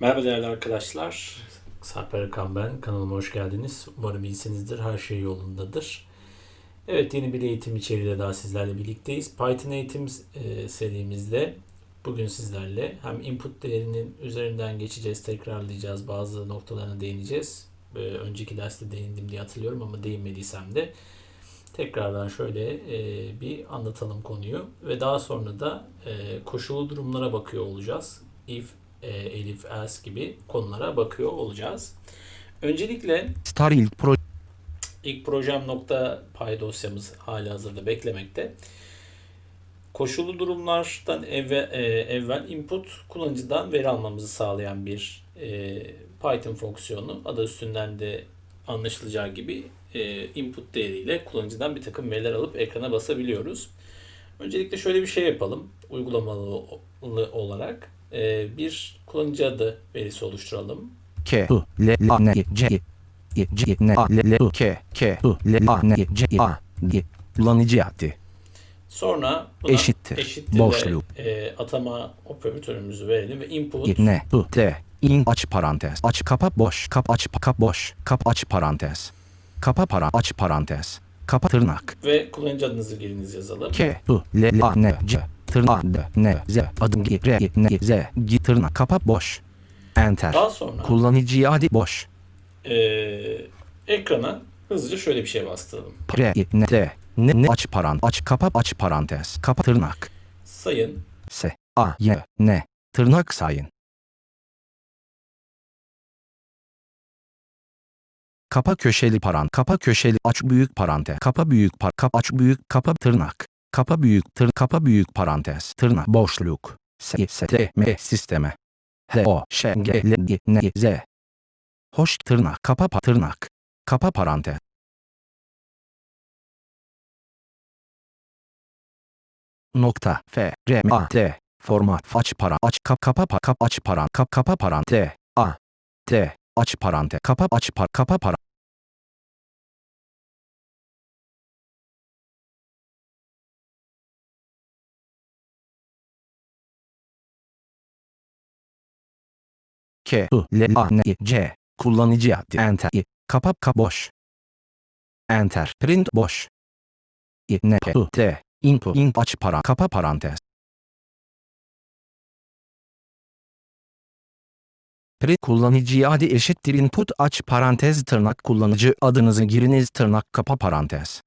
Merhaba değerli arkadaşlar. Sarper Erkan ben. Kanalıma hoş geldiniz. Umarım iyisinizdir. Her şey yolundadır. Evet yeni bir eğitim içeriğiyle daha sizlerle birlikteyiz. Python eğitim e, serimizde bugün sizlerle hem input değerinin üzerinden geçeceğiz, tekrarlayacağız, bazı noktalarına değineceğiz. E, önceki derste değindim diye hatırlıyorum ama değinmediysem de tekrardan şöyle e, bir anlatalım konuyu ve daha sonra da e, koşulu durumlara bakıyor olacağız. If, e, Elif, else gibi konulara bakıyor olacağız. Öncelikle Star ilk proje ilk projem nokta pay dosyamız hali hazırda beklemekte. Koşulu durumlardan evvel, e, evvel input kullanıcıdan veri almamızı sağlayan bir e, Python fonksiyonu. Adı üstünden de anlaşılacağı gibi e, input değeriyle kullanıcıdan bir takım veriler alıp ekrana basabiliyoruz. Öncelikle şöyle bir şey yapalım. Uygulamalı olarak e, bir kullanıcı adı verisi oluşturalım. K I L A N C I C N A L L I K K I L A N C I A G. Kullanıcı adı Sonra buna Eşittir. eşittir Boşluk. e, atama operatörümüzü verelim ve input I N I T. İn aç parantez. Aç kapa boş. Kap aç kap boş. Kap aç parantez. Kapa para aç parantez. Kapa tırnak. Ve kullanıcı adınızı giriniz yazalım. K L L A N C tırnak D N Z adım G R I N Z. G tırnak kapa boş. Enter. Daha sonra kullanıcı adı boş. E, ekrana hızlıca şöyle bir şey bastıralım. R I N T. Ne ne aç paran aç kapa aç parantez. Kapa tırnak. Sayın. S A Y N. Tırnak sayın. Kapa köşeli paran kapa köşeli aç büyük parantez. Kapa büyük par kap aç büyük kapa tırnak kapa büyük tır kapa büyük parantez tırnak boşluk S S T M sisteme. H O Ş G L G N Z. Hoş tırnak kapa pa- tırnak kapa parantez. Nokta F R M A T format aç para aç kap kapa pa kap aç paran kap kapa paran T A T aç parante kapa aç par kapa para K I L A N C. Kullanıcı adı. Enter. I. Kapa kap boş. Enter. Print boş. I N P I T. İnput in aç para kapa parantez. Print kullanıcı adı eşittir. İnput aç parantez tırnak kullanıcı adınızı giriniz tırnak kapa parantez.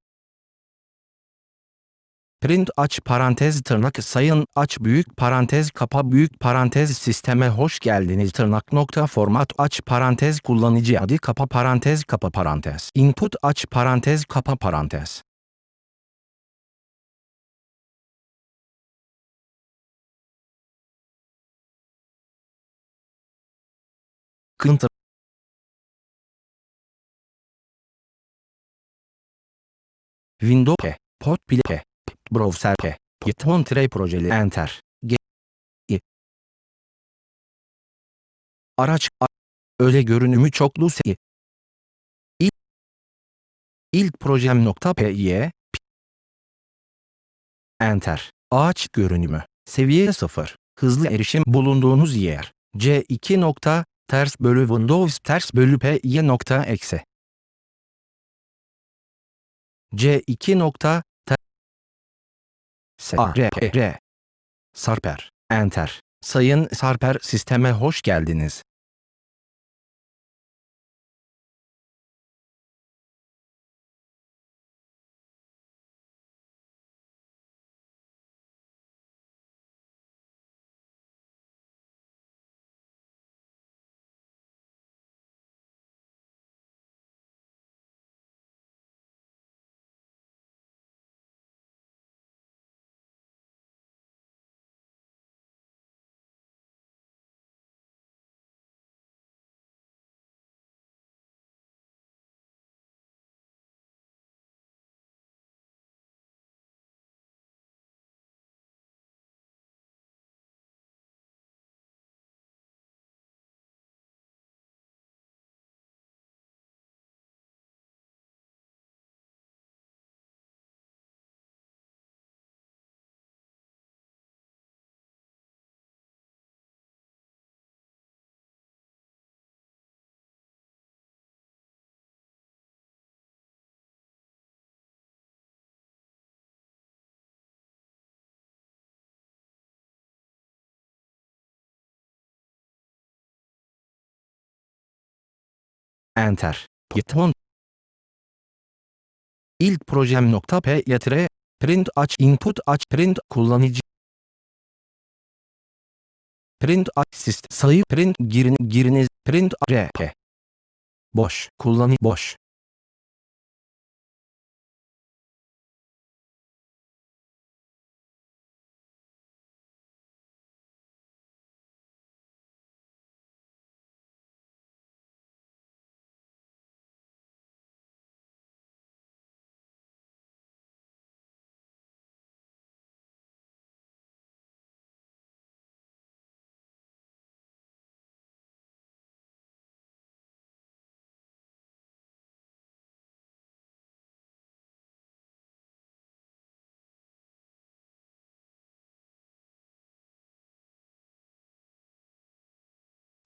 Print aç parantez tırnak sayın aç büyük parantez kapa büyük parantez sisteme hoş geldiniz tırnak nokta format aç parantez kullanıcı adı kapa parantez kapa parantez. Input aç parantez kapa parantez. Counter Windows P, Potpile P, Browser P, Python Tray projeli Enter, G, I. Araç, öyle görünümü çoklu S, İlk, ilk projem nokta PY, P. Enter, ağaç görünümü, seviye 0, hızlı erişim bulunduğunuz yer, C2 nokta, ters bölü Windows ters bölü PY nokta eksi. C2 nokta te- S A R P R Sarper Enter Sayın Sarper sisteme hoş geldiniz. Enter. Python. İlk projem nokta p yatire. Print aç input aç print kullanıcı. Print aç sistem sayı print girin giriniz print rp. Boş kullanı boş.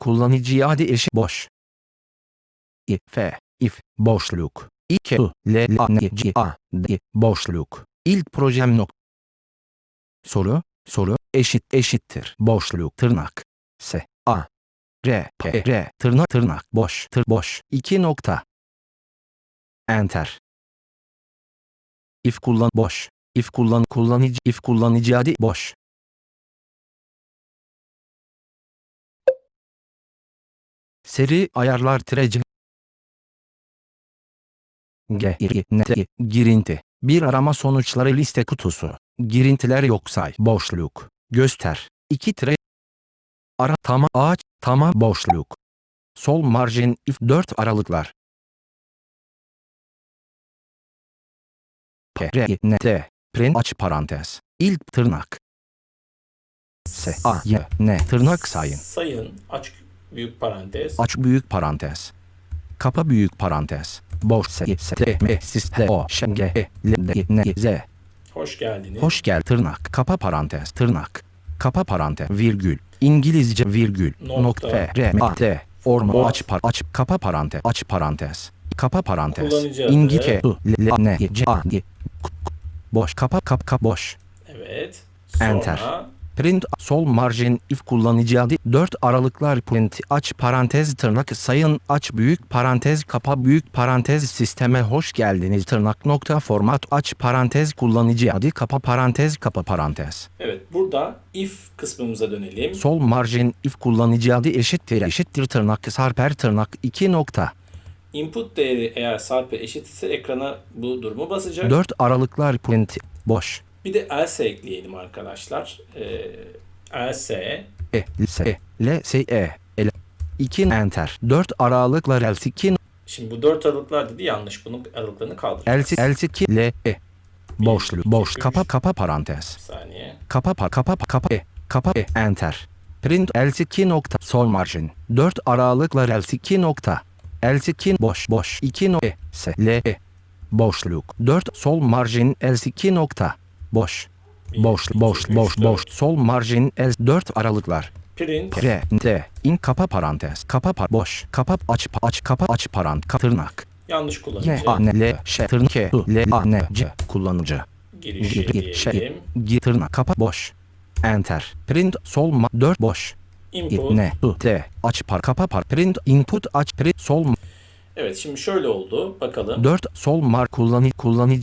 Kullanıcı adı eşi boş. if if boşluk. İki l a n c a d boşluk. İlk projem nok. Soru soru eşit eşittir boşluk tırnak s a r p r tırnak tırnak boş tır boş iki nokta. Enter. If kullan boş. If kullan kullanıcı if kullanıcı adı boş. Seri ayarlar tireci. G, girinti. Bir arama sonuçları liste kutusu. Girintiler yok say. Boşluk. Göster. 2 tire. Ara tama ağaç tama boşluk. Sol marjin if 4 aralıklar. P, R, N, T. Print aç parantez. İlk tırnak. S, A, Y, N. Tırnak sayın. Sayın aç büyük parantez. Aç büyük parantez. Kapa büyük parantez. Boş S, S, T, M, S, T, O, Ş, G, E, L, D, N, Z. Hoş geldiniz. Hoş gel tırnak. Kapa parantez. Tırnak. Kapa parantez. Virgül. İngilizce virgül. Nokta. R, M, A, T. Orma aç par aç kapa parantez. Aç parantez. Kapa parantez. İngilizce L, N, C, A, Boş. Kapa kap kap boş. Evet. Sonra Enter. Print sol marjin if kullanıcı adı 4 aralıklar print aç parantez tırnak sayın aç büyük parantez kapa büyük parantez sisteme hoş geldiniz tırnak nokta format aç parantez kullanıcı adı kapa parantez kapa parantez. evet burada if kısmımıza dönelim. Sol marjin if kullanıcı adı eşittir eşittir tırnak sarper tırnak 2 nokta. Input değeri eğer sarpe eşit ise ekrana bu durumu basacak. 4 aralıklar print boş. Bir de else ekleyelim arkadaşlar. Ee, else E, L, S, L, S, E, L. 2 enter. 4 aralıklar else 2 Şimdi bu dört aralıklar dedi yanlış. Bunun aralıklarını kaldır. else else 2 L, E. Boşluk, boş, kapa, kapa parantez. Bir saniye. Kapa, pa, kapa, pa, kapa, e, kapa, e, enter. Print else 2 nokta, sol margin. 4 aralıklar else 2 nokta. Else 2 boş, boş, 2 no, e, s, l, e. Boşluk. 4 sol margin else 2 nokta. Boş. Boş, boş, boş, boş. Sol margin else 4 aralıklar. Print R, T, in kapa parantez. Kapa par, boş. Kapa, aç, pa- aç, kapa, aç parant, ka- tırnak. yanlış Y, kullanıcı. A, N, L, Ş, tırnak, L, A, N, C, kullanıcı. Giriş Gir, gir, şey, diyelim. gir, tırnak, kapa, boş. Enter. Print, sol, ma, 4, boş. Input. Ne, T, aç par, kapa par, print, input, aç, print, sol, Evet şimdi şöyle oldu. Bakalım. 4, sol, mar, kullanı, kullanıcı.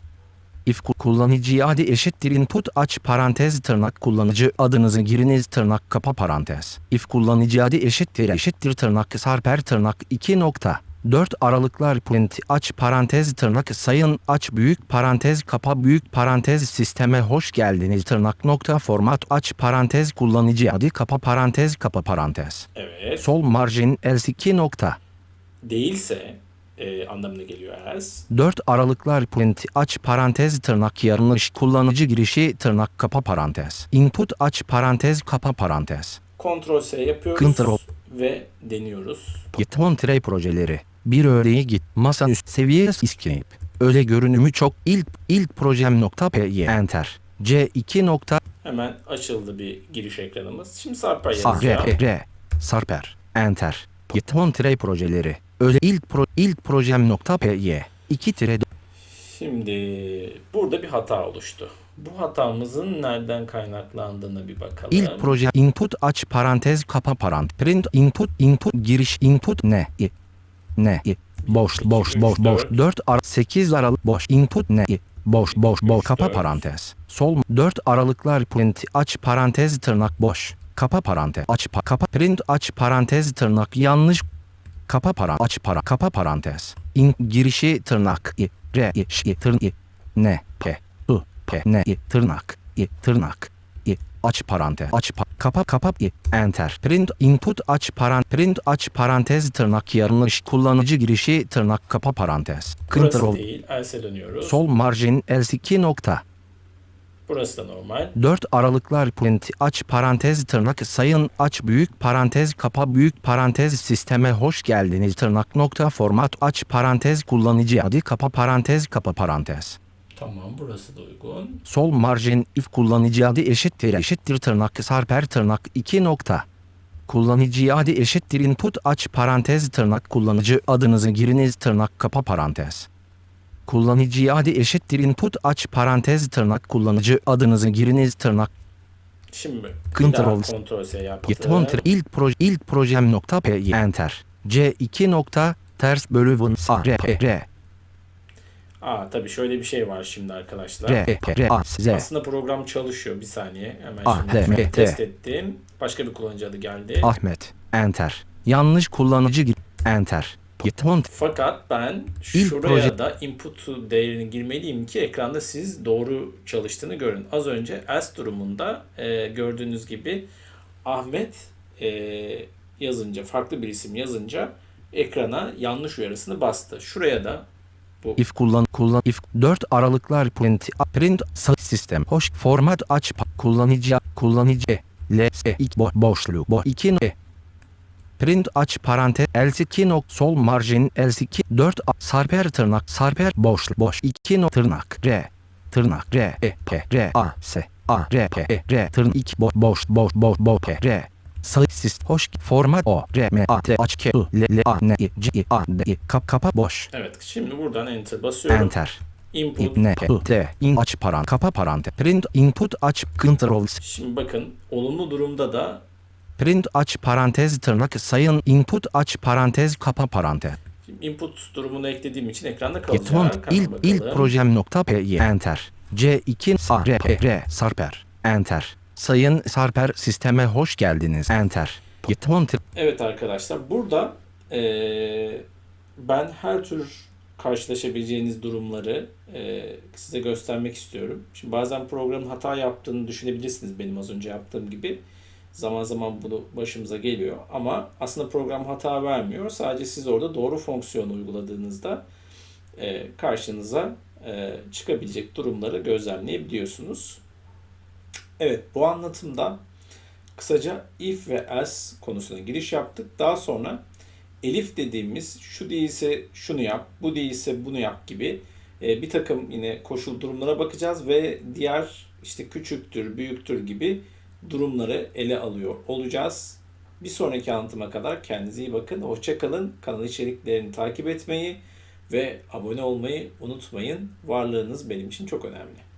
If ku- kullanıcı adı eşittir input aç parantez tırnak kullanıcı adınızı giriniz tırnak kapa parantez. If kullanıcı adı eşittir eşittir tırnak sarper tırnak 2 nokta. 4 aralıklar print aç parantez tırnak sayın aç büyük parantez kapa büyük parantez sisteme hoş geldiniz tırnak nokta format aç parantez kullanıcı adı kapa parantez kapa parantez. Evet. Sol margin else 2 nokta. Değilse e, anlamına geliyor else. 4 aralıklar print aç parantez tırnak yanlış kullanıcı girişi tırnak kapa parantez. Input aç parantez kapa parantez. Ctrl S yapıyoruz. Ctrl. Ve deniyoruz. Python tray projeleri. Bir örneği git. Masaüstü seviye escape. Öyle görünümü çok ilk ilk projem nokta py enter. C2 nokta Hemen açıldı bir giriş ekranımız. Şimdi Sarper Sa- yazacağım. R, R, Sarper, Enter, Python tray projeleri. Öyle ilk pro, ilk projem nokta py. 2 tire Şimdi burada bir hata oluştu. Bu hatamızın nereden kaynaklandığına bir bakalım. İlk proje input aç parantez kapa parant print input input giriş input ne i ne i boş boş boş boş dört. 4 ara 8 aralık boş input ne boş boş boş Üç, kapa parantez sol 4 aralıklar print aç parantez tırnak boş kapa parantez aç pa, kapa print aç parantez tırnak yanlış kapa para aç para kapa parantez in girişi tırnak i r i ş i tırn i ne p u p ne i tırnak i tırnak i aç parantez aç pa, kapa kapa i enter print input aç paran print aç parantez tırnak yanlış kullanıcı girişi tırnak kapa parantez Burası Ctrl değil. Else'e dönüyoruz. sol margin L2 nokta Burası da normal. 4 aralıklar print aç parantez tırnak sayın aç büyük parantez kapa büyük parantez sisteme hoş geldiniz tırnak nokta format aç parantez kullanıcı adı kapa parantez kapa parantez. Tamam burası da uygun. Sol margin if kullanıcı adı eşittir eşittir tırnak sarper tırnak 2 nokta. Kullanıcı adı eşittir input aç parantez tırnak kullanıcı adınızı giriniz tırnak kapa parantez. Kullanıcı adı eşittir input aç parantez tırnak kullanıcı adınızı giriniz tırnak Şimdi Ctrl kontrol S yaptım. Git ilk proje ilk projem nokta p enter. C2 nokta ters bölü vın a r p r Aa tabii şöyle bir şey var şimdi arkadaşlar. r r a z Aslında program çalışıyor. Bir saniye. Hemen Ah, şimdi L, şunu M, T. test ettim. Başka bir kullanıcı adı geldi. Ahmet enter. Yanlış kullanıcı git enter. Git font Fakat ben İlk şuraya proje- da input değerini girmeliyim ki ekranda siz doğru çalıştığını görün. Az önce else durumunda e, gördüğünüz gibi Ahmet e, yazınca farklı bir isim yazınca ekrana yanlış uyarısını bastı. Şuraya da if kullan kullan if 4 aralıklar print print sistem hoş format aç kullanıcı kullanıcı l s ilk bo boşluk bo 2 e print aç parantez L2 nok sol margin L2 4 a- sarper tırnak sarper boşluk boş. 2 nok tırnak r tırnak r e p r a s a r p e r tırnak 2 boş boş boş boş boş p r. Sayı sist hoş format o r m a t h k i l l a n i c i a d i kap kapa boş. Evet şimdi buradan enter basıyorum. enter. Input. ne t in aç paran kapa parantez. Print input aç control Şimdi bakın olumlu durumda da print aç parantez tırnak sayın input aç parantez kapa parantez. Şimdi input durumunu eklediğim için ekranda kalacak. ilk ilk bakalım. projem nokta p enter. C2 s r p r. Sarper. Enter. Sayın sarper sisteme hoş geldiniz. Enter. Git font Evet arkadaşlar burada eee, ben her tür karşılaşabileceğiniz durumları eee, size göstermek istiyorum. Şimdi bazen programın hata yaptığını düşünebilirsiniz benim az önce yaptığım gibi. Zaman zaman bunu başımıza geliyor ama aslında program hata vermiyor. Sadece siz orada doğru fonksiyonu uyguladığınızda eee, karşınıza eee, çıkabilecek durumları gözlemleyebiliyorsunuz. Evet bu anlatımda kısaca if ve else konusuna giriş yaptık. Daha sonra elif dediğimiz şu değilse şunu yap, bu değilse bunu yap gibi e, bir takım yine koşul durumlara bakacağız ve diğer işte küçüktür, büyüktür gibi durumları ele alıyor olacağız. Bir sonraki anlatıma kadar kendinize iyi bakın. Hoşçakalın. Kanal içeriklerini takip etmeyi ve abone olmayı unutmayın. Varlığınız benim için çok önemli.